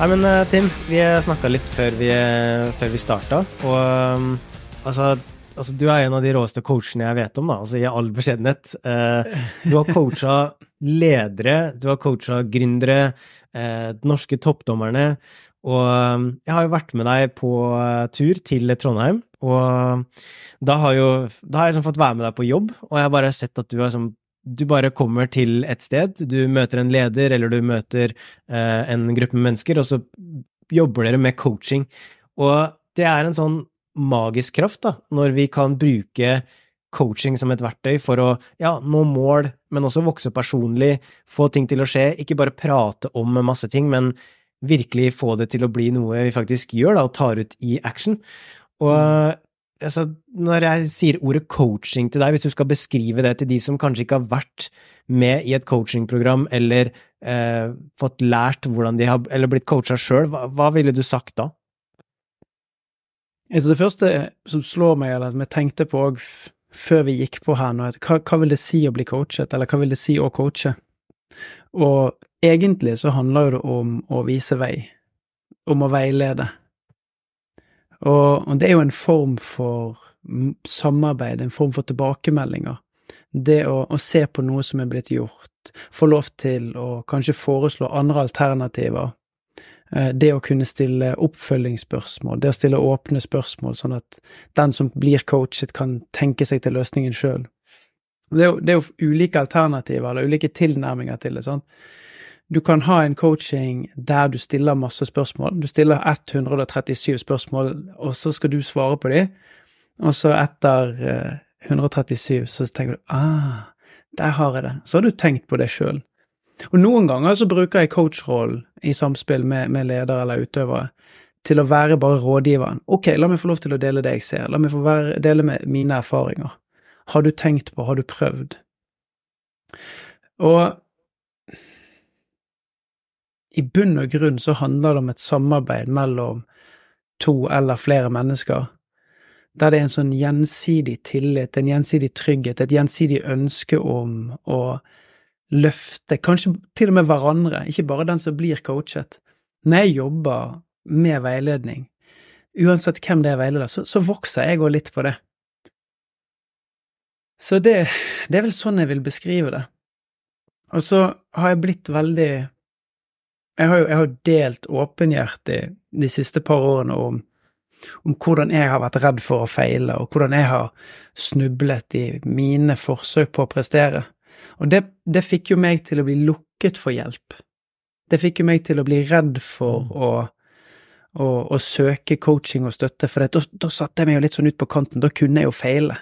Nei, men eh, Tim, vi snakka litt før vi, eh, før vi starta, og um, altså Altså, du er en av de råeste coachene jeg vet om, da, altså i all beskjedenhet. Eh, du har coacha ledere, du har coacha gründere, de norske toppdommerne, og um, jeg har jo vært med deg på tur til Trondheim, og da har, jo, da har jeg liksom fått være med deg på jobb, og jeg har bare sett at du har sånn du bare kommer til et sted, du møter en leder, eller du møter eh, en gruppe mennesker, og så jobber dere med coaching. Og det er en sånn magisk kraft, da, når vi kan bruke coaching som et verktøy for å ja, nå mål, men også vokse personlig, få ting til å skje, ikke bare prate om masse ting, men virkelig få det til å bli noe vi faktisk gjør, da, og tar ut i action. Og altså, når jeg sier ordet coaching til deg, hvis du skal beskrive det til de som kanskje ikke har vært med i et coachingprogram eller eh, fått lært hvordan de har Eller blitt coacha sjøl, hva, hva, ville du sagt da? Altså det første som slår meg, eller som jeg tenkte på òg før vi gikk på her nå, hva, hva vil det si å bli coachet, eller hva vil det si å coache? Og egentlig så handler det om å vise vei, om å veilede. Og, og, det er jo en form for samarbeid, en form for tilbakemeldinger. Det å, å, se på noe som er blitt gjort, få lov til å kanskje foreslå andre alternativer. Eh, det å kunne stille oppfølgingsspørsmål, det å stille åpne spørsmål, sånn at den som blir coachet, kan tenke seg til løsningen sjøl. Det, det, er jo ulike alternativer, eller ulike tilnærminger til det. sånn. Du kan ha en coaching der du stiller masse spørsmål. Du stiller 137 spørsmål, og så skal du svare på dem. Og så etter 137 så tenker du ah, der har jeg det. Så har du tenkt på det sjøl. Og noen ganger så bruker jeg coachrollen i samspill med, med leder eller utøvere til å være bare rådgiveren. Ok, la meg få lov til å dele det jeg ser, la meg få være, dele med mine erfaringer. Har du tenkt på, har du prøvd? Og i bunn og grunn så handler det om et samarbeid mellom to eller flere mennesker, der det er en sånn gjensidig tillit, en gjensidig trygghet, et gjensidig ønske om å løfte, kanskje til og med hverandre, ikke bare den som blir coachet. Når jeg jobber med veiledning, uansett hvem det er veileder, så, så vokser jeg òg litt på det. Så det, det er vel sånn jeg vil beskrive det. Og så har jeg blitt veldig jeg har jo jeg har delt åpenhjertig de siste par årene om, om, hvordan jeg har vært redd for å feile, og hvordan jeg har snublet i mine forsøk på å prestere. Og det, det fikk jo meg til å bli lukket for hjelp. Det fikk jo meg til å bli redd for mm. å, å, å søke coaching og støtte, for da, da satte jeg meg jo litt sånn ut på kanten, da kunne jeg jo feile.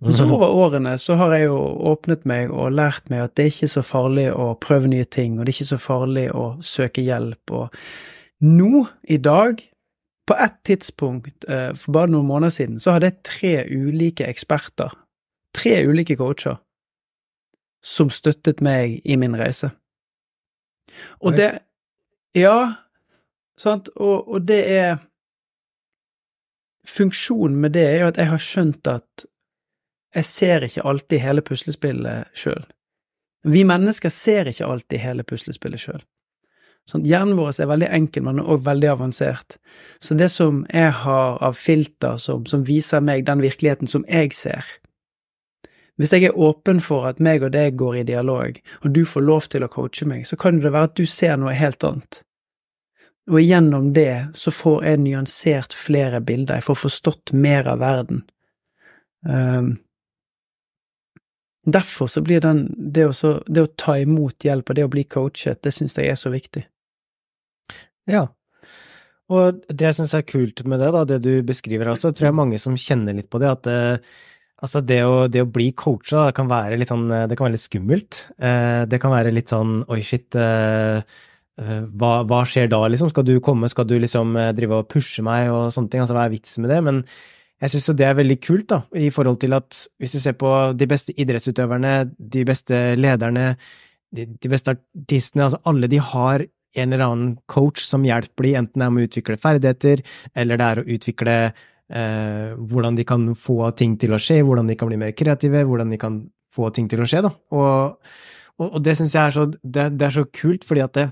Men så mhm. over årene så har jeg jo åpnet meg og lært meg at det er ikke så farlig å prøve nye ting, og det er ikke så farlig å søke hjelp, og nå, i dag, på ett tidspunkt eh, for bare noen måneder siden, så hadde jeg tre ulike eksperter, tre ulike coacher, som støttet meg i min reise. Og det Ja, sant, og, og det er Funksjonen med det er jo at jeg har skjønt at jeg ser ikke alltid hele puslespillet sjøl. Vi mennesker ser ikke alltid hele puslespillet sjøl. Sånn, hjernen vår er veldig enkel, men også veldig avansert. Så det som jeg har av filter som, som, viser meg den virkeligheten som jeg ser Hvis jeg er åpen for at meg og deg går i dialog, og du får lov til å coache meg, så kan det være at du ser noe helt annet. Og gjennom det så får jeg nyansert flere bilder, jeg får forstått mer av verden. Um, Derfor så blir den, det å, det å ta imot hjelp og det å bli coachet, det syns jeg er så viktig. Ja, og det jeg syns er kult med det, da, det du beskriver også, tror jeg mange som kjenner litt på det, at eh, altså det å, det å bli coacha kan være litt sånn, det kan være litt skummelt. Eh, det kan være litt sånn oi, shit, eh, eh hva, hva, skjer da, liksom? Skal du komme, skal du liksom eh, drive og pushe meg og sånne ting? Altså hva er vitsen med det? Men jeg syns jo det er veldig kult, da, i forhold til at hvis du ser på de beste idrettsutøverne, de beste lederne, de, de beste artistene, altså alle de har en eller annen coach som hjelper de, enten det er med å utvikle ferdigheter, eller det er å utvikle eh, hvordan de kan få ting til å skje, hvordan de kan bli mer kreative, hvordan de kan få ting til å skje, da. Og, og, og det syns jeg er så, det, det, er så kult, fordi at det,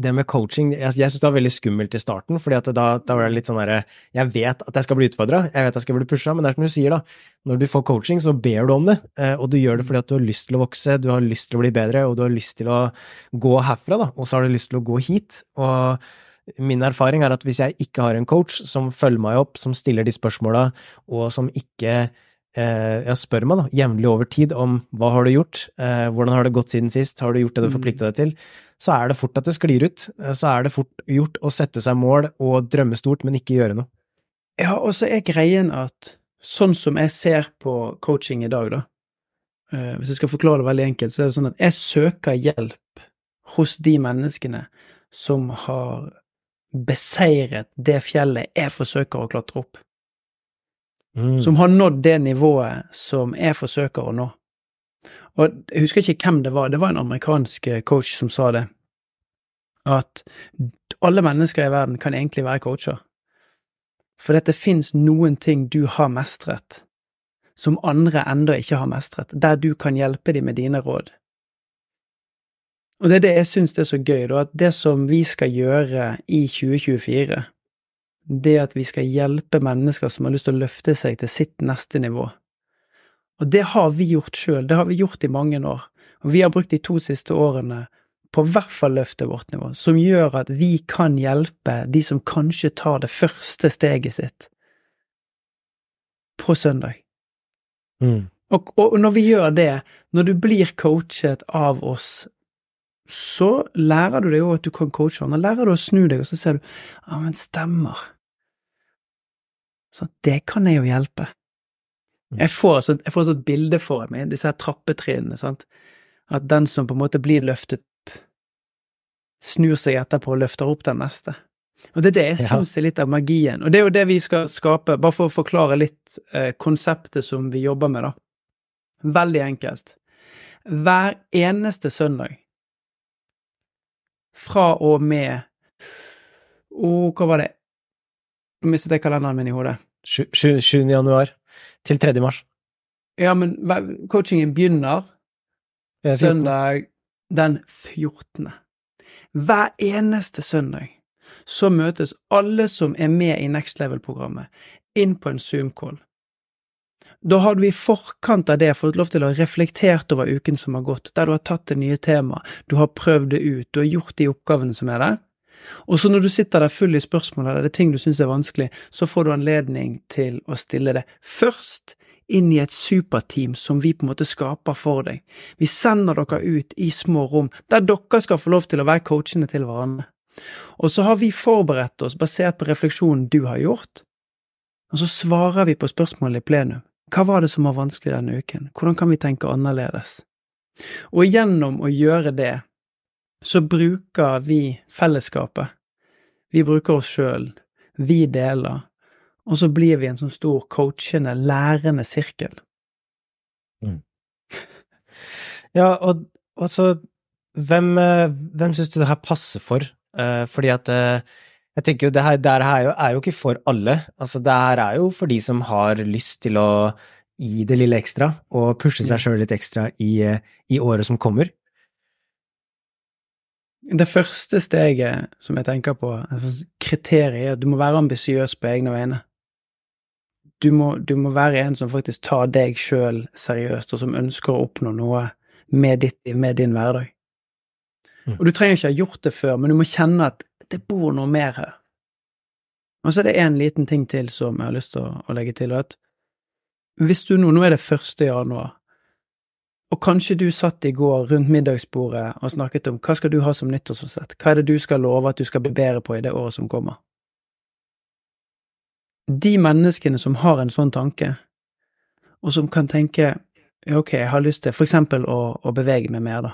det med coaching Jeg, jeg syns det var veldig skummelt i starten, fordi da, da var det litt sånn derre Jeg vet at jeg skal bli utfordra, jeg vet at jeg skal bli pusha, men det er som du sier, da. Når du får coaching, så ber du om det, eh, og du gjør det fordi at du har lyst til å vokse, du har lyst til å bli bedre, og du har lyst til å gå herfra, da, og så har du lyst til å gå hit. Og min erfaring er at hvis jeg ikke har en coach som følger meg opp, som stiller de spørsmåla, og som ikke eh, ja, spør meg da, jevnlig over tid om hva har du gjort, eh, hvordan har det gått siden sist, har du gjort det du forplikta deg til, så er det fort at det sklir ut. Eh, så er det fort gjort å sette seg mål og drømme stort, men ikke gjøre noe. Ja, og så er greien at sånn som jeg ser på coaching i dag, da, eh, hvis jeg skal forklare det veldig enkelt, så er det sånn at jeg søker hjelp hos de menneskene som har beseiret det fjellet jeg forsøker å klatre opp. Mm. Som har nådd det nivået som jeg forsøker å nå. Og jeg husker ikke hvem det var, det var en amerikansk eh, coach som sa det, at alle mennesker i verden kan egentlig være coacher. For det fins noen ting du har mestret, som andre enda ikke har mestret, der du kan hjelpe dem med dine råd. Og det er det jeg syns er så gøy, da, at det som vi skal gjøre i 2024, det at vi skal hjelpe mennesker som har lyst til å løfte seg til sitt neste nivå. Og det har vi gjort sjøl, det har vi gjort i mange år, og vi har brukt de to siste årene på hvert fall løfte vårt nivå, som gjør at vi kan hjelpe de som kanskje tar det første steget sitt på søndag. Mm. Og, og når vi gjør det, når du blir coachet av oss så lærer du deg jo at du kan coache andre. Lærer du å snu deg, og så ser du ja, men stemmer. Så det kan jeg jo hjelpe. Mm. Jeg får, så, jeg får så et bilde for meg, disse her trappetrinnene, sant. At den som på en måte blir løftet snur seg etterpå og løfter opp den neste. Og det er det jeg Ja. syns er litt av magien. Og det er jo det vi skal skape, bare for å forklare litt eh, konseptet som vi jobber med, da. Veldig enkelt. Hver eneste søndag fra og med Å, hva var det? Nå mistet jeg kalenderen min i hodet. Sju- sju- 7. januar til 3. mars. Ja, men coachingen begynner 14. søndag den 14. Hver eneste søndag så møtes alle som er med i Next Level-programmet, inn på en Zoom-call. Da har du i forkant av det fått lov til å ha reflektert over uken som har gått, der du har tatt det nye temaet, du har prøvd det ut, du har gjort de oppgavene som er der. Og så når du sitter der full i spørsmål, eller det er ting du syns er vanskelig, så får du anledning til å stille det først inn i et superteam som vi på en måte skaper for deg. Vi sender dere ut i små rom, der dere skal få lov til å være coachene til hverandre. Og så har vi forberedt oss basert på refleksjonen du har gjort, og så svarer vi på spørsmålet i plenum. Hva var det som var vanskelig denne uken? Hvordan kan vi tenke annerledes? Og gjennom å gjøre det, så bruker vi fellesskapet. Vi bruker oss sjøl. Vi deler. Og så blir vi en sånn stor coachende, lærende sirkel. Ja, og, og så Hvem, eh, hvem syns du det her passer for? Uh, fordi at uh, jeg tenker jo det her, det her er, jo, er jo ikke for alle. Altså, det her er jo for de som har lyst til å gi det lille ekstra, og pushe seg sjøl litt ekstra i, i året som kommer. Det første steget som jeg tenker på, kriteriet, er at du må være ambisiøs på egne vegne. Du må, du må være en som faktisk tar deg sjøl seriøst, og som ønsker å oppnå noe med, ditt, med din hverdag. Mm. Og du trenger ikke ha gjort det før, men du må kjenne at det bor noe mer her. Og så er det en liten ting til som jeg har lyst til å, å legge til, at hvis du nå, nå er det første januar, og kanskje du satt i går rundt middagsbordet og snakket om hva skal du ha som nyttårsforsett, hva er det du skal love at du skal bli bedre på i det året som kommer? De menneskene som har en sånn tanke, og som kan tenke ja, ok, jeg har lyst til for eksempel å, å bevege meg mer, da.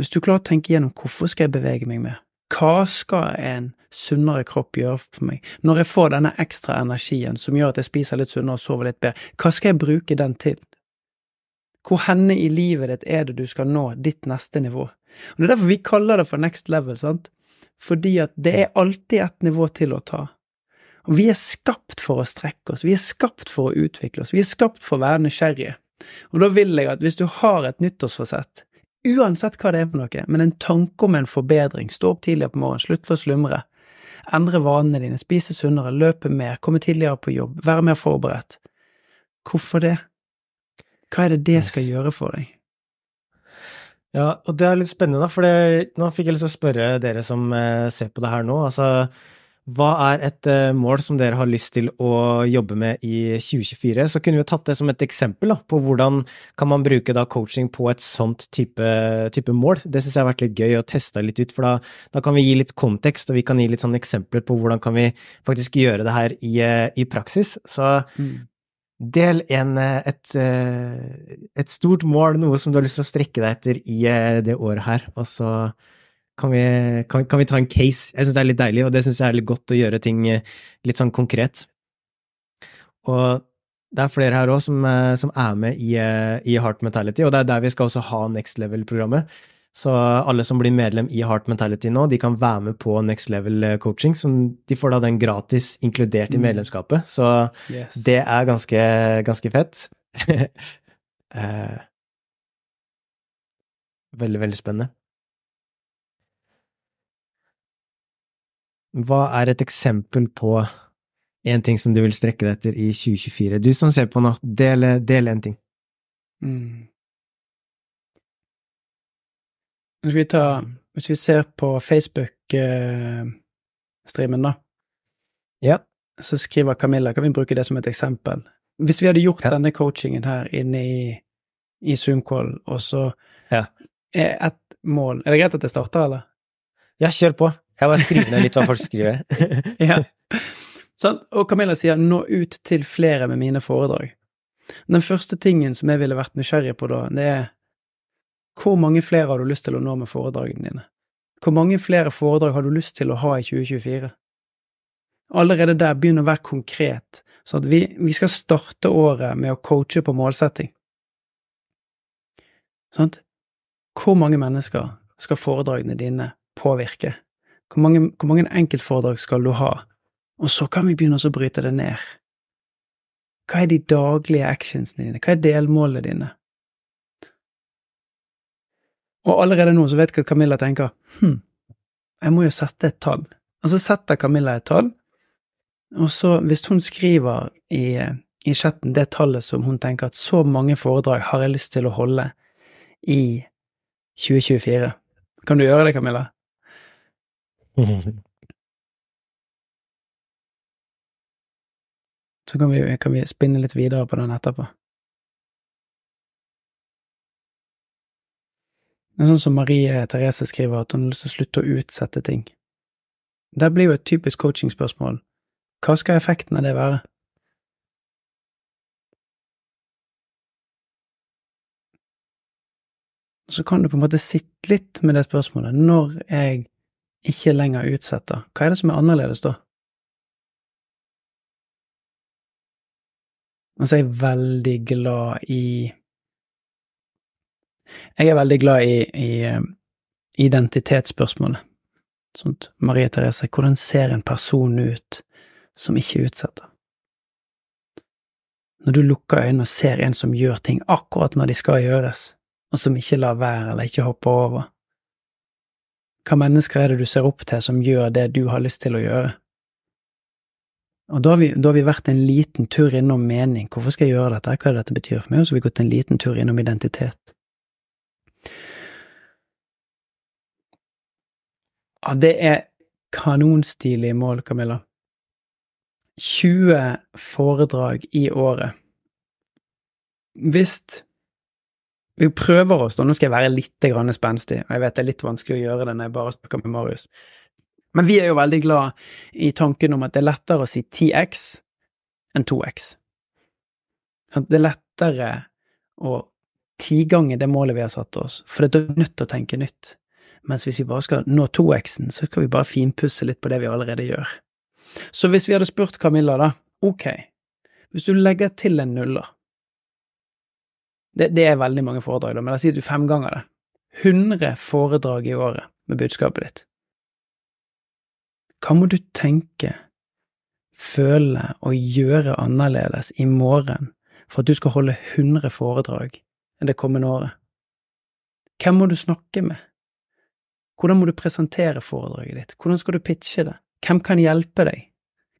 Hvis du klarer å tenke igjennom hvorfor skal jeg bevege meg mer, hva skal en sunnere kropp gjøre for meg, når jeg får denne ekstra energien som gjør at jeg spiser litt sunnere og sover litt bedre, hva skal jeg bruke den til? Hvor henne i livet ditt er det du skal nå ditt neste nivå? Og Det er derfor vi kaller det for next level, sant? Fordi at det er alltid et nivå til å ta. Og vi er skapt for å strekke oss, vi er skapt for å utvikle oss, vi er skapt for å være nysgjerrige. Og da vil jeg at hvis du har et nyttårsforsett, Uansett hva det er på noe, men en tanke om en forbedring, stå opp tidligere på morgenen, slutt å slumre, endre vanene dine, spise sunnere, løpe mer, komme tidligere på jobb, være mer forberedt. Hvorfor det? Hva er det det skal gjøre for deg? Ja, og det er litt spennende, for det, nå fikk jeg lyst til å spørre dere som eh, ser på det her nå. Altså, hva er et uh, mål som dere har lyst til å jobbe med i 2024? Så kunne vi tatt det som et eksempel da, på hvordan kan man bruke da, coaching på et sånt type, type mål. Det syns jeg har vært litt gøy å teste litt ut, for da, da, kan vi gi litt kontekst, og vi kan gi litt sånn eksempler på hvordan kan vi faktisk gjøre det her i, uh, i praksis. Så mm. Del en, uh, et, et, stort mål, noe som du har lyst til å strekke deg etter i det året her, og så kan vi, kan, kan vi, ta en case? Jeg syns det er litt deilig, og det syns jeg er litt godt å gjøre ting eh, litt sånn konkret. Og det er flere her òg som, eh, som, er med i, eh, i, Heart Mentality, og det er der vi skal også ha Next Level-programmet. Så alle som blir medlem i Heart Mentality nå, de kan være med på Next Level Coaching. Som de får da den gratis inkludert i mm. medlemskapet, så yes. det er ganske, ganske fett. veldig, veldig spennende. Hva er et eksempel på en ting som du vil strekke deg etter i 2024? Du som ser på nå, del, del en ting. Mm. Hvis vi, tar, hvis vi ser på Facebook-streamen, da, ja. så skriver Camilla Kan vi bruke det som et eksempel? Hvis vi hadde gjort ja. denne coachingen her inne i, i Zoom-call, og så ja. er ett mål Er det greit at jeg starter, eller? Ja, kjør på. Jeg bare skriver ned litt hva folk skriver. ja. Sånn, og Camilla sier 'nå ut til flere med mine foredrag'. Den første tingen som jeg ville vært nysgjerrig på da, det er hvor mange flere har du lyst til å nå med foredragene dine? Hvor mange flere foredrag har du lyst til å ha i 2024? Allerede der begynner å være konkret, så at vi, vi skal starte året med å coache på målsetting. Sant? Hvor mange mennesker skal foredragene dine påvirke? Hvor mange, hvor mange enkeltforedrag skal du ha? Og så kan vi begynne å bryte det ned. Hva er de daglige actionsene dine? Hva er delmålene dine? Og allerede nå så vet jeg at Camilla tenker hm, jeg må jo sette et tall. Og så setter Camilla et tall, og så, hvis hun skriver i, i chatten det tallet som hun tenker at så mange foredrag har jeg lyst til å holde i 2024 Kan du gjøre det, Camilla? Så kan vi, kan vi spinne litt videre på den etterpå. Er sånn som Marie Therese skriver, at hun har lyst til å slutte å utsette ting. Det blir jo et typisk coachingspørsmål. Hva skal effekten av det være? Så kan du på en måte sitte litt med det spørsmålet. Når jeg ikke lenger utsetter, hva er det som er annerledes da? Altså, jeg er veldig glad i Jeg er veldig glad i, i um, identitetsspørsmålet. Sånt, Marie Therese, hvordan ser en person ut som ikke utsetter? Når du lukker øynene og ser en som gjør ting akkurat når de skal gjøres, og som ikke lar være eller ikke hopper over, hva mennesker er det du ser opp til som gjør det du har lyst til å gjøre? Og da har, vi, da har vi vært en liten tur innom mening. Hvorfor skal jeg gjøre dette? Hva er det dette betyr for meg? Og så har vi gått en liten tur innom identitet. Ja, det er kanonstilige mål, Camilla. 20 foredrag i året. Hvis vi prøver oss, da. nå skal jeg være litt spenstig, og jeg vet det er litt vanskelig å gjøre det når jeg bare snakker med Marius, men vi er jo veldig glad i tanken om at det er lettere å si 10x enn 2x. Det er lettere å tigange det målet vi har satt oss, for det er nødt til å tenke nytt. Mens hvis vi bare skal nå 2x-en, så skal vi bare finpusse litt på det vi allerede gjør. Så hvis vi hadde spurt Camilla, da, ok, hvis du legger til en nuller, det, det, er veldig mange foredrag, da, men la oss si du fem ganger det. 100 foredrag i året med budskapet ditt. Hva må du tenke, føle og gjøre annerledes i morgen for at du skal holde 100 foredrag det kommende året? Hvem må du snakke med? Hvordan må du presentere foredraget ditt? Hvordan skal du pitche det? Hvem kan hjelpe deg?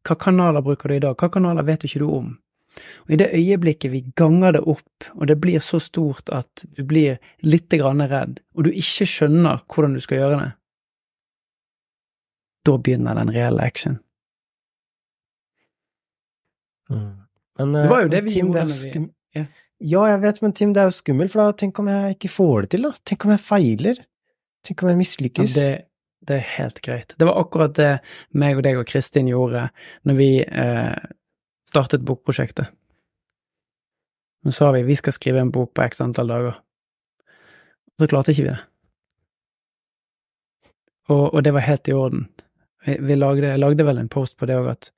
Hva kanaler bruker du i dag? Hva kanaler vet du ikke du om? Og I det øyeblikket vi ganger det opp, og det blir så stort at du blir litt grann redd, og du ikke skjønner hvordan du skal gjøre det, da begynner den reelle action. Mm. Men, Det var jo eh, det vi gjorde når vi- ja. Ja, jeg vet, men Tim, det er jo skummelt, for da tenk om jeg ikke får det til, da? Tenk om jeg feiler? Tenk om jeg Ja, det, det er helt greit. Det var akkurat det meg og deg og Kristin gjorde når vi eh, startet bokprosjektet. Nå sa vi vi skal skrive en bok på x antall dager. Så klarte ikke vi det. Og, og det var helt i orden. Vi, vi lagde, jeg lagde vel en post på det òg, at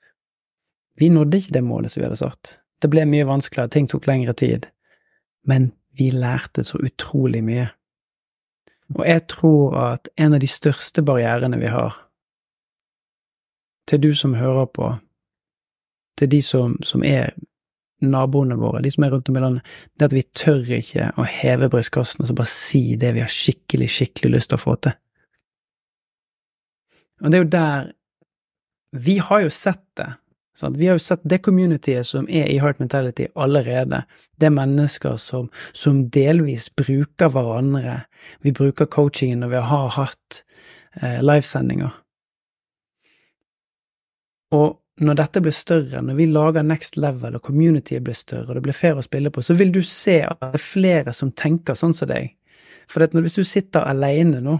vi nådde ikke det målet som vi hadde satt. Det ble mye vanskeligere, ting tok lengre tid. Men vi lærte så utrolig mye. Og jeg tror at en av de største barrierene vi har, til du som hører på, til de som, som er naboene våre, de som er rundt om i landet, det at vi tør ikke å heve brystkassen og så bare si det vi har skikkelig, skikkelig lyst til å få til. Og det er jo der Vi har jo sett det. Sant? Vi har jo sett det communityet som er i Heart Mentality allerede. Det er mennesker som, som delvis bruker hverandre. Vi bruker coachingen når vi har hatt eh, livesendinger. Og når dette blir større, når vi lager next level og communityet blir større og det blir flere å spille på, så vil du se at det er flere som tenker sånn som deg. For når, hvis du sitter alene nå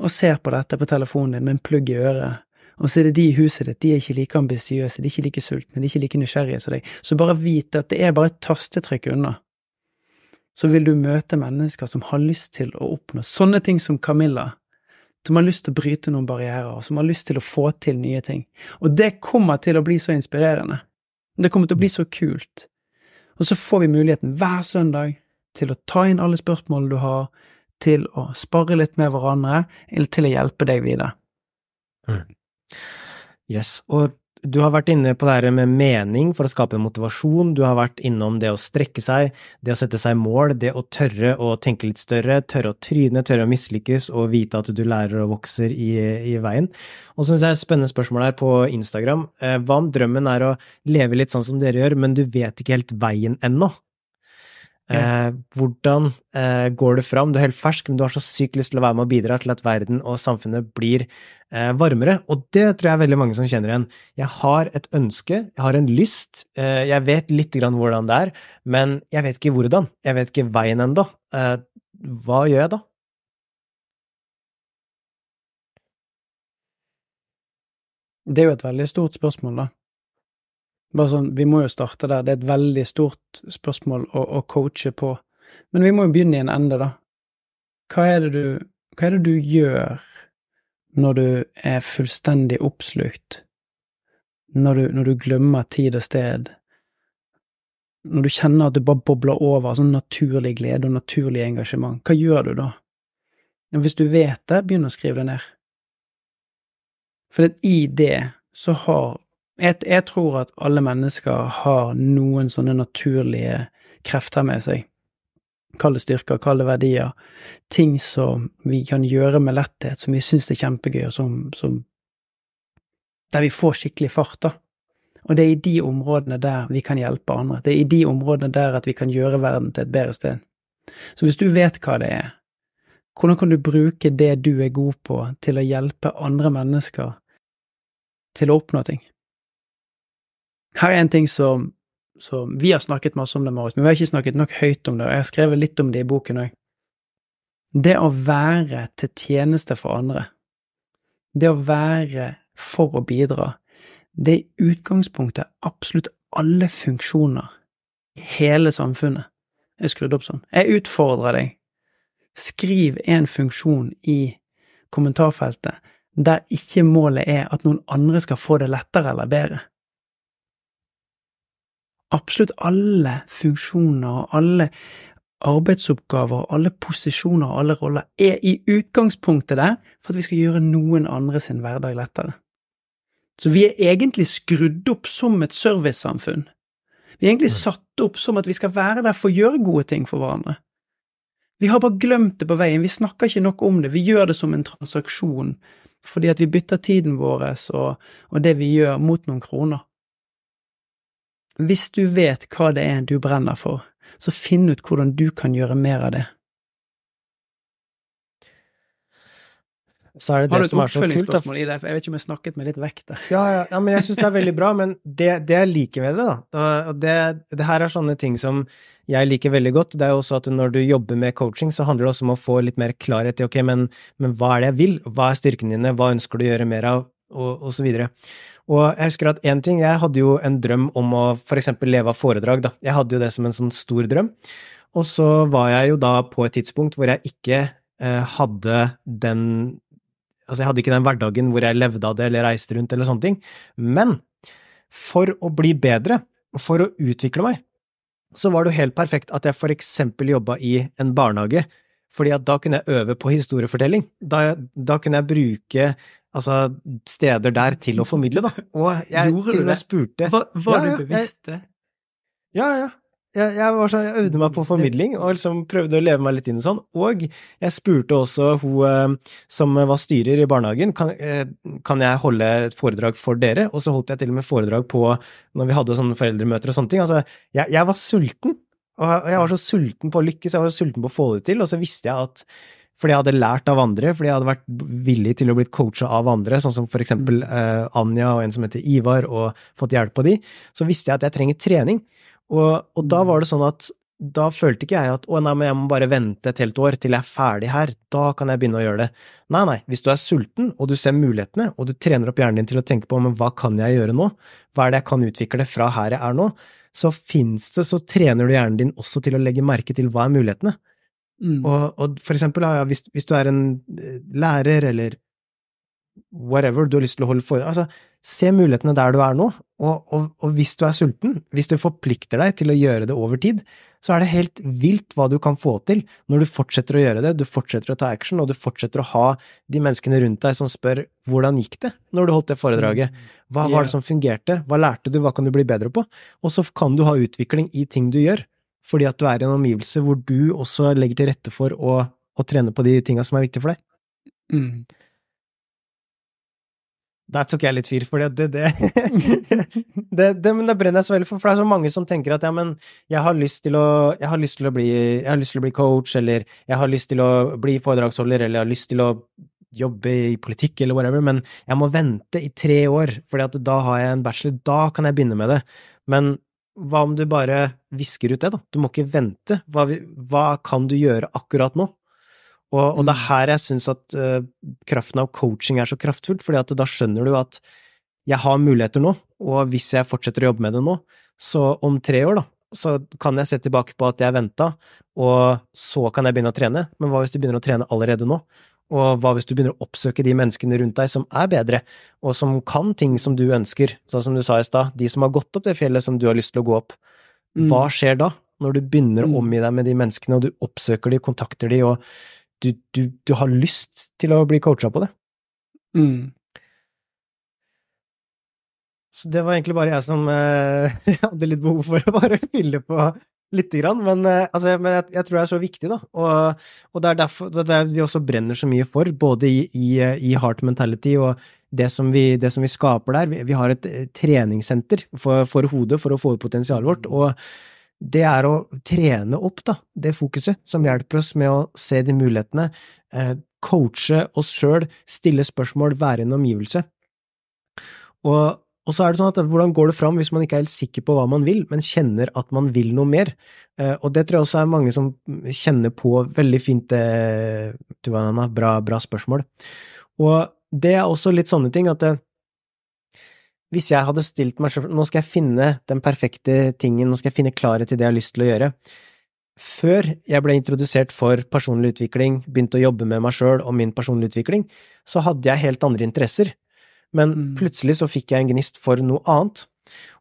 og ser på dette på telefonen din med en plugg i øret, og så er det de i huset ditt, de er ikke like ambisiøse, de er ikke like sultne, de er ikke like nysgjerrige som deg, så bare vit at det er bare et tastetrykk unna. Så vil du møte mennesker som har lyst til å oppnå sånne ting som Camilla, som har lyst til å bryte noen barrierer, som har lyst til å få til nye ting. Og det kommer til å bli så inspirerende. Det kommer til å bli så kult. Og så får vi muligheten hver søndag til å ta inn alle spørsmålene du har, til å spare litt med hverandre, eller til å hjelpe deg videre. Yes, og du har vært inne på det her med mening for å skape motivasjon, du har vært innom det å strekke seg, det å sette seg mål, det å tørre å tenke litt større, tørre å tryne, tørre å mislykkes og vite at du lærer og vokser i, i veien. Og så synes jeg det er et spennende spørsmål her på Instagram. Eh, Hva om drømmen er å leve litt sånn som dere gjør, men du vet ikke helt veien ennå? Eh, hvordan eh, går du fram? Du er helt fersk, men du har så sykt lyst til å være med og bidra til at verden og samfunnet blir eh, varmere, og det tror jeg er veldig mange som kjenner igjen. Jeg har et ønske, jeg har en lyst, eh, jeg vet litt grann hvordan det er, men jeg vet ikke hvordan. Jeg vet ikke veien ennå. Eh, hva gjør jeg da? Det er jo et veldig stort spørsmål, da. Bare sånn, vi må jo starte der. Det er et veldig stort spørsmål å, å coache på. Men vi må jo begynne i en ende, da. Hva er du, hva er det du gjør når du er fullstendig oppslukt? Når du, når du glemmer tid og sted? Når du kjenner at du bare bobler over av sånn naturlig glede og naturlig engasjement, hva gjør du da? Hvis du vet det, begynn å skrive det ned. For i det så har jeg, jeg tror at alle mennesker har noen sånne naturlige krefter med seg. Kall det styrker, kall det verdier. Ting som vi kan gjøre med letthet, som vi syns er kjempegøy, og som, som Der vi får skikkelig fart, da. Og det er i de områdene der vi kan hjelpe andre. Det er i de områdene der at vi kan gjøre verden til et bedre sted. Så hvis du vet hva det er, hvordan kan du bruke det du er god på, til å hjelpe andre mennesker til å oppnå ting? Her er en ting som, som Vi har snakket masse om det, Marius, men vi har ikke snakket nok høyt om det, og jeg har skrevet litt om det i boken òg. Det å være til tjeneste for andre, det å være for å bidra, det er i utgangspunktet absolutt alle funksjoner i hele samfunnet er skrudd opp sånn. Jeg utfordrer deg. Skriv en funksjon i kommentarfeltet der ikke målet er at noen andre skal få det lettere eller bedre. Absolutt alle funksjoner og alle arbeidsoppgaver, alle posisjoner og alle roller er i utgangspunktet der for at vi skal gjøre noen andre sin hverdag lettere. Så vi er egentlig skrudd opp som et servicesamfunn. Vi er egentlig satt opp som at vi skal være der for å gjøre gode ting for hverandre. Vi har bare glemt det på veien, vi snakker ikke nok om det, vi gjør det som en transaksjon, fordi at vi bytter tiden vår og, og det vi gjør, mot noen kroner. Hvis du vet hva det er du brenner for, så finn ut hvordan du kan gjøre mer av det. så er det det som er så kult. Har du et oppfølgingsspørsmål i? Jeg vet ikke om jeg snakket meg litt vekk der. Ja, ja, ja men jeg syns det er veldig bra. Men det, det jeg liker ved det, da, og det, det her er sånne ting som jeg liker veldig godt, det er jo også at når du jobber med coaching, så handler det også om å få litt mer klarhet i ok, men, men hva er det jeg vil, hva er styrkene dine, hva ønsker du å gjøre mer av, og, og så videre. Og jeg husker at én ting, jeg hadde jo en drøm om å eksempel leve av foredrag, da. Jeg hadde jo det som en sånn stor drøm. Og så var jeg jo da på et tidspunkt hvor jeg ikke eh, hadde den Altså, jeg hadde ikke den hverdagen hvor jeg levde av det eller reiste rundt eller sånne ting. Men for å bli bedre, for å utvikle meg, så var det jo helt perfekt at jeg for eksempel jobba i en barnehage, fordi at da kunne jeg øve på historiefortelling. Da, da kunne jeg bruke altså, steder der til å formidle, da. Og jeg Gjorde til og med spurte Var, var Ja, ja, du bevisst det? Ja, ja. Jeg, jeg, var sånn, jeg øvde meg på formidling og liksom prøvde å leve meg litt inn i sånn. Og jeg spurte også hun eh, som var styrer i barnehagen, kan, eh, kan jeg holde et foredrag for dere? Og så holdt jeg til og med foredrag på når vi hadde sånne foreldremøter og sånne ting. Altså, jeg, jeg var sulten. Og jeg var så sulten på å lykkes, jeg var så sulten på å få det til, og så visste jeg at fordi jeg hadde lært av andre, fordi jeg hadde vært villig til å bli coacha av andre, sånn som for eksempel uh, Anja og en som heter Ivar, og fått hjelp av de, så visste jeg at jeg trenger trening. Og, og da var det sånn at da følte ikke jeg at å nei, men jeg må bare vente et helt år til jeg er ferdig her, da kan jeg begynne å gjøre det. Nei, nei, hvis du er sulten, og du ser mulighetene, og du trener opp hjernen din til å tenke på men hva kan jeg gjøre nå, hva er det jeg kan utvikle fra her jeg er nå, så fins det, så trener du hjernen din også til å legge merke til hva er mulighetene. Mm. Og, og for eksempel, ja, hvis, hvis du er en eh, lærer eller whatever du har lyst til å holde for altså, se mulighetene der du er nå, og, og, og hvis du er sulten, hvis du forplikter deg til å gjøre det over tid, så er det helt vilt hva du kan få til når du fortsetter å gjøre det, du fortsetter å ta action, og du fortsetter å ha de menneskene rundt deg som spør hvordan gikk det når du holdt det foredraget, hva var det som fungerte, hva lærte du, hva kan du bli bedre på, og så kan du ha utvikling i ting du gjør, fordi at du er i en omgivelse hvor du også legger til rette for å, å trene på de tinga som er viktige for deg. Mm. Der tok jeg litt fyr, for det, det, det, det, Men det brenner jeg så veldig for, for det er så mange som tenker at ja, men jeg har lyst til å, jeg har lyst til å, bli, jeg har lyst til å bli coach, eller jeg har lyst til å bli foredragsholder, eller jeg har lyst til å jobbe i politikk, eller whatever, men jeg må vente i tre år, for da har jeg en bachelor, da kan jeg begynne med det. Men hva om du bare visker ut det, da? Du må ikke vente. Hva, hva kan du gjøre akkurat nå? Og, og, det er her jeg syns at uh, kraften av coaching er så kraftfullt, fordi at da skjønner du at jeg har muligheter nå, og hvis jeg fortsetter å jobbe med det nå, så om tre år, da, så kan jeg se tilbake på at jeg venta, og så kan jeg begynne å trene, men hva hvis du begynner å trene allerede nå? Og hva hvis du begynner å oppsøke de menneskene rundt deg som er bedre, og som kan ting som du ønsker, sånn som du sa i stad, de som har gått opp det fjellet som du har lyst til å gå opp, hva skjer da, når du begynner å omgi deg med de menneskene, og du oppsøker de, kontakter de, og du, du, du, har lyst til å bli coacha på det. Mm. Så det var egentlig bare jeg som eh, hadde litt behov for å bare fylle på lite grann, men, eh, altså, men jeg, jeg, tror det er så viktig, da. Og, og det er derfor det er vi også brenner så mye for, både i, i, i Heart Mentality og det som vi, det som vi skaper der. Vi, vi har et eh, treningssenter for, for, hodet for å få ut potensialet vårt. og det er å trene opp da, det fokuset som hjelper oss med å se de mulighetene, eh, coache oss sjøl, stille spørsmål, være en omgivelse. Og, og, så er det sånn at hvordan går det fram hvis man ikke er helt sikker på hva man vil, men kjenner at man vil noe mer? Eh, og det tror jeg også er mange som kjenner på veldig fint eh, du bra, bra spørsmål. Og det er også litt sånne ting at det, hvis jeg hadde stilt meg selv Nå skal jeg finne den perfekte tingen, nå skal jeg finne klarhet i det jeg har lyst til å gjøre. Før jeg ble introdusert for personlig utvikling, begynte å jobbe med meg sjøl og min personlige utvikling, så hadde jeg helt andre interesser. Men mm. plutselig så fikk jeg en gnist for noe annet.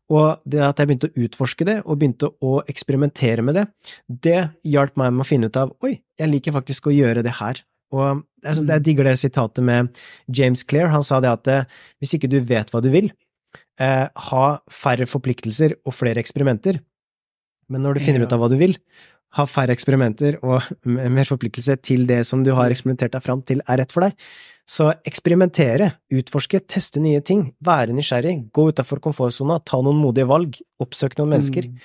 Og det at jeg begynte å utforske det, og begynte å eksperimentere med det, det hjalp meg med å finne ut av oi, jeg liker faktisk å gjøre det her. Og jeg, synes, jeg digger det sitatet med James Clair. Han sa det at hvis ikke du vet hva du vil, eh, ha færre forpliktelser og flere eksperimenter. Men når du finner ut av hva du vil, ha færre eksperimenter og mer forpliktelse til det som du har eksperimentert deg fram til er rett for deg. Så eksperimentere, utforske, teste nye ting, være nysgjerrig, gå utafor komfortsona, ta noen modige valg, oppsøk noen mennesker. Mm.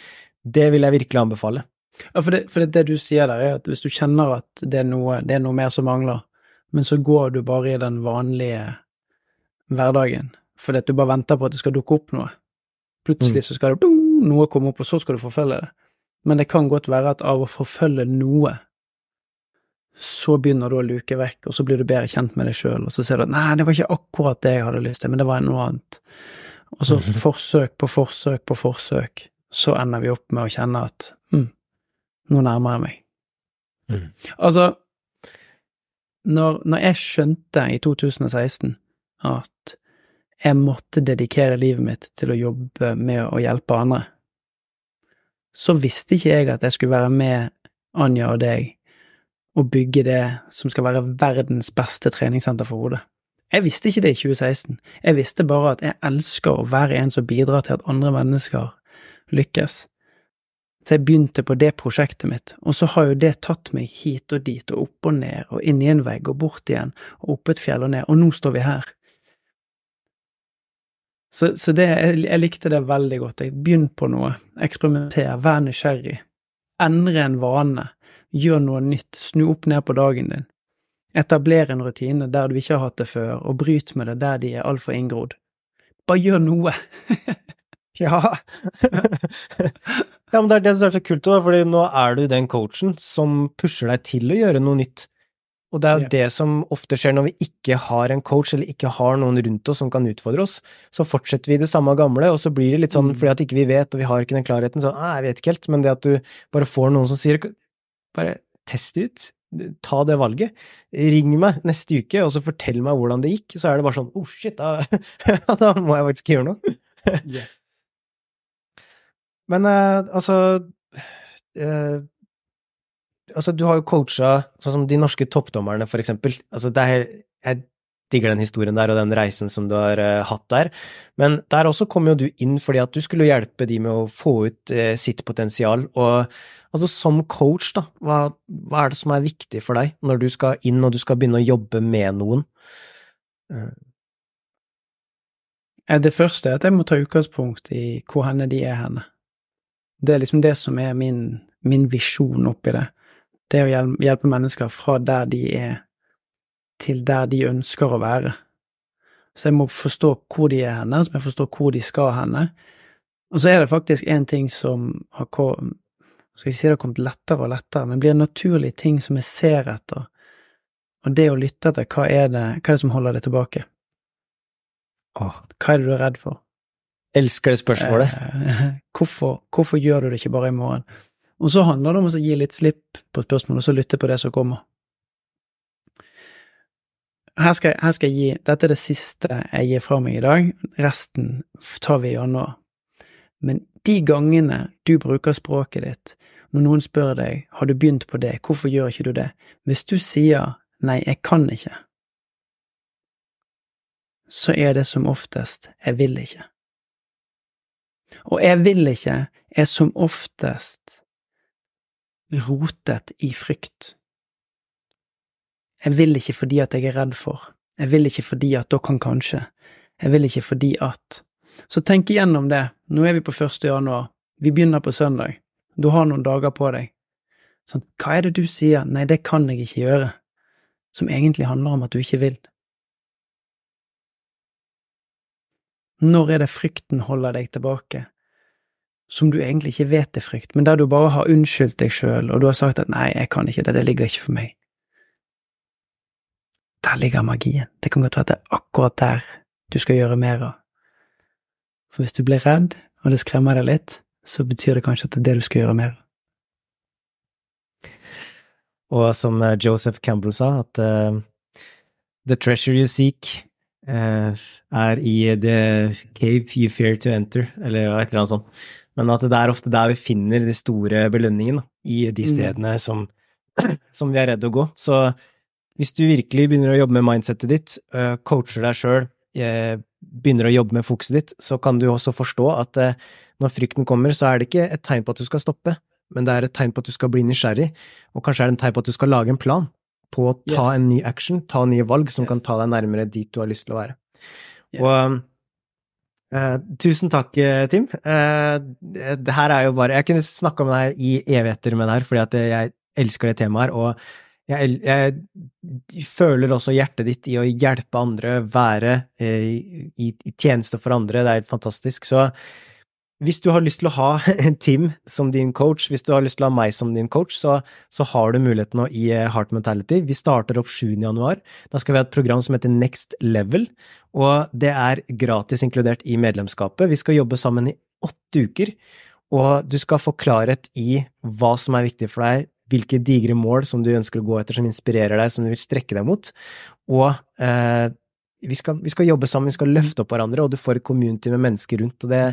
Det vil jeg virkelig anbefale. Ja, for, det, for det, det, du sier der, er at hvis du kjenner at det er, noe, det er noe mer som mangler, men så går du bare i den vanlige hverdagen fordi at du bare venter på at det skal dukke opp noe. Plutselig mm. så skal det noe komme opp, og så skal du forfølge det. Men det kan godt være at av å forfølge noe, så begynner du å luke vekk, og så blir du bedre kjent med deg sjøl, og så ser du at nei, det var ikke akkurat det jeg hadde lyst til, men det var noe annet. Og så mhm. forsøk på forsøk på forsøk, så ender vi opp med å kjenne at mm, nå nærmer jeg meg. Mm. Altså, når, når, jeg skjønte i 2016 at jeg måtte dedikere livet mitt til å jobbe med å hjelpe andre, så visste ikke jeg at jeg skulle være med Anja og deg og bygge det som skal være verdens beste treningssenter for hodet. Jeg visste ikke det i 2016, jeg visste bare at jeg elsker å være en som bidrar til at andre mennesker lykkes. Så jeg begynte på det prosjektet mitt, og så har jo det tatt meg hit og dit og opp og ned og inn i en vegg og bort igjen og opp et fjell og ned, og nå står vi her. Så, så det, jeg, likte det veldig godt. Jeg Begynn på noe, eksperimenter, vær nysgjerrig, endre en vane, gjør noe nytt, snu opp ned på dagen din. Etabler en rutine der du ikke har hatt det før, og bryt med det der de er altfor inngrodd. Bare gjør noe! ja. ja, men det er det som er så kult, da, fordi nå er du den coachen som pusher deg til å gjøre noe nytt. Og det er jo ja. det som ofte skjer når vi ikke har en coach, eller ikke har noen rundt oss som kan utfordre oss. Så fortsetter vi det samme gamle, og så blir det litt sånn mm. fordi at ikke vi vet, og vi har ikke den klarheten, så jeg vet ikke helt, men det at du bare får noen som sier bare test det ut, ta det valget. Ring meg neste uke, og så fortell meg hvordan det gikk, så er det bare sånn oh shit, da, da må jeg faktisk gjøre noe. yeah. Men uh, altså uh, altså, du har jo coacha sånn som de norske toppdommerne, for eksempel. Altså, det er, jeg digger den historien der og den reisen som du har uh, hatt der. Men der også kom jo du inn fordi at du skulle hjelpe de med å få ut uh, sitt potensial. Og altså, som coach, da, hva, hva, er det som er viktig for deg når du skal inn og du skal begynne å jobbe med noen? Uh. Det første er at jeg må ta utgangspunkt i hvor henne de er henne. Det er liksom det som er min, min visjon oppi det det å hjelpe mennesker fra der de er, til der de ønsker å være. Så jeg må forstå hvor de er henne, så må jeg forstå hvor de skal henne. Og så er det faktisk en ting som har kommet skal ikke si det har kommet lettere og lettere, men blir en naturlig ting som jeg ser etter, og det å lytte etter, hva er det, hva er det som holder deg tilbake? Åh, hva er det du er redd for? Elsker det spørsmålet. Eh, hvorfor, hvorfor gjør du det ikke bare i morgen? Og så handler det om å gi litt slipp på spørsmålet, og så lytte på det som kommer. Her skal, her skal, jeg gi Dette er det siste jeg gir fra meg i dag. Resten tar vi gjennom. Men de gangene du bruker språket ditt, når noen spør deg har du begynt på det, hvorfor gjør ikke du det, hvis du sier nei, jeg kan ikke, så er det som oftest jeg vil ikke. Og jeg vil ikke er som oftest rotet i frykt. Jeg vil ikke fordi at jeg er redd for, jeg vil ikke fordi at da kan kanskje, jeg vil ikke fordi at… Så tenk igjennom det, nå er vi på første januar, vi begynner på søndag, du har noen dager på deg. Sånn, hva er det du sier, nei, det kan jeg ikke gjøre, som egentlig handler om at du ikke vil? Når er det frykten holder deg tilbake? som du egentlig ikke vet er frykt, men der du bare har unnskyldt deg sjøl, og du har sagt at nei, jeg kan ikke det, det ligger ikke for meg. Der ligger magien. Det kan godt være at det er akkurat der du skal gjøre mer av. For hvis du blir redd, og det skremmer deg litt, så betyr det kanskje at det er det du skal gjøre mer av. Og som eh, Joseph Campbell sa, at uh, the treasure you seek uh, er i the cave you fear to enter, eller et eller annet sånt. Men at det er ofte der vi finner de store belønningene, i de mm. stedene som, som vi er redde å gå. Så hvis du virkelig begynner å jobbe med mindsettet ditt, uh, coacher deg sjøl, uh, begynner å jobbe med fokuset ditt, så kan du også forstå at uh, når frykten kommer, så er det ikke et tegn på at du skal stoppe, men det er et tegn på at du skal bli nysgjerrig, og kanskje er det et tegn på at du skal lage en plan på å ta Yes. en ny action, ta nye valg som Yes. kan ta deg nærmere dit du har lyst til å være. Yeah. Og Uh, tusen takk, eh, Tim. Uh, det det her er jo bare Jeg kunne snakka med deg i evigheter med det her, fordi at jeg elsker det temaet her, og jeg, jeg føler også hjertet ditt i å hjelpe andre, være eh, i, i tjeneste for andre. Det er helt fantastisk. Så hvis du har lyst til å ha Tim som din coach, hvis du har lyst til å ha meg som din coach, så, så har du muligheten nå i eh, Heart Mentality. Vi starter opp 7. januar. Da skal vi ha et program som heter Next Level, og det er gratis inkludert i medlemskapet. Vi skal jobbe sammen i åtte uker, og du skal få klarhet i hva som er viktig for deg, hvilke digre mål som du ønsker å gå etter, som inspirerer deg, som du vil strekke deg mot, og eh, vi, skal, vi skal jobbe sammen, vi skal løfte opp hverandre, og du får et community med mennesker rundt, og det,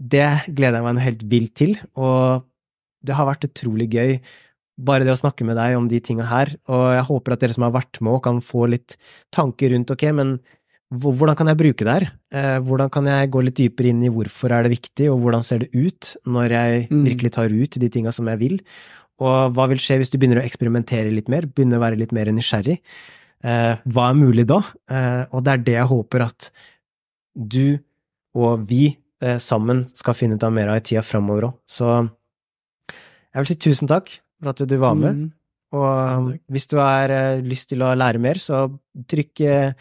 det gleder jeg meg noe helt vilt til, og det har vært utrolig gøy, bare det å snakke med deg om de tinga her, og jeg håper at dere som har vært med, kan få litt tanker rundt, ok, men hvordan kan jeg bruke det her? Eh, hvordan kan jeg gå litt dypere inn i hvorfor er det viktig, og hvordan ser det ut når jeg Mm. virkelig tar ut de tinga som jeg vil? Og hva vil skje hvis du begynner å eksperimentere litt mer, begynner å være litt mer nysgjerrig? Eh, hva er mulig da? Eh, og det er det jeg håper at du og vi eh, sammen skal finne ut av mer av i tida framover òg. Så jeg vil si tusen takk for at du var med. Mm. Og hvis du har eh, lyst til å lære mer, så trykk, eh,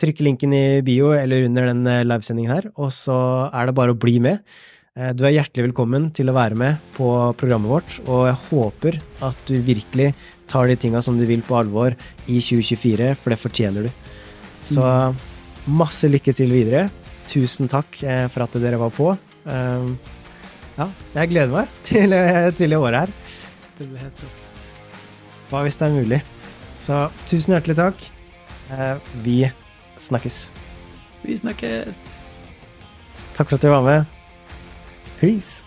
trykk linken i bio eller under den eh, livesendingen her, og så er det bare å bli med. Eh, Du er hjertelig velkommen til å være med på programmet vårt, og jeg håper at du virkelig tar de tinga som du vil på alvor i 2024, for det fortjener du. Så masse lykke til videre. Tusen takk eh, for at dere var på. Um, Ja, jeg gleder meg til, eh, til det året her. Det blir helt topp. Hva hvis det er mulig? Så tusen hjertelig takk. Eh, Vi snakkes. Vi snakkes! Takk for at du var med. Peace.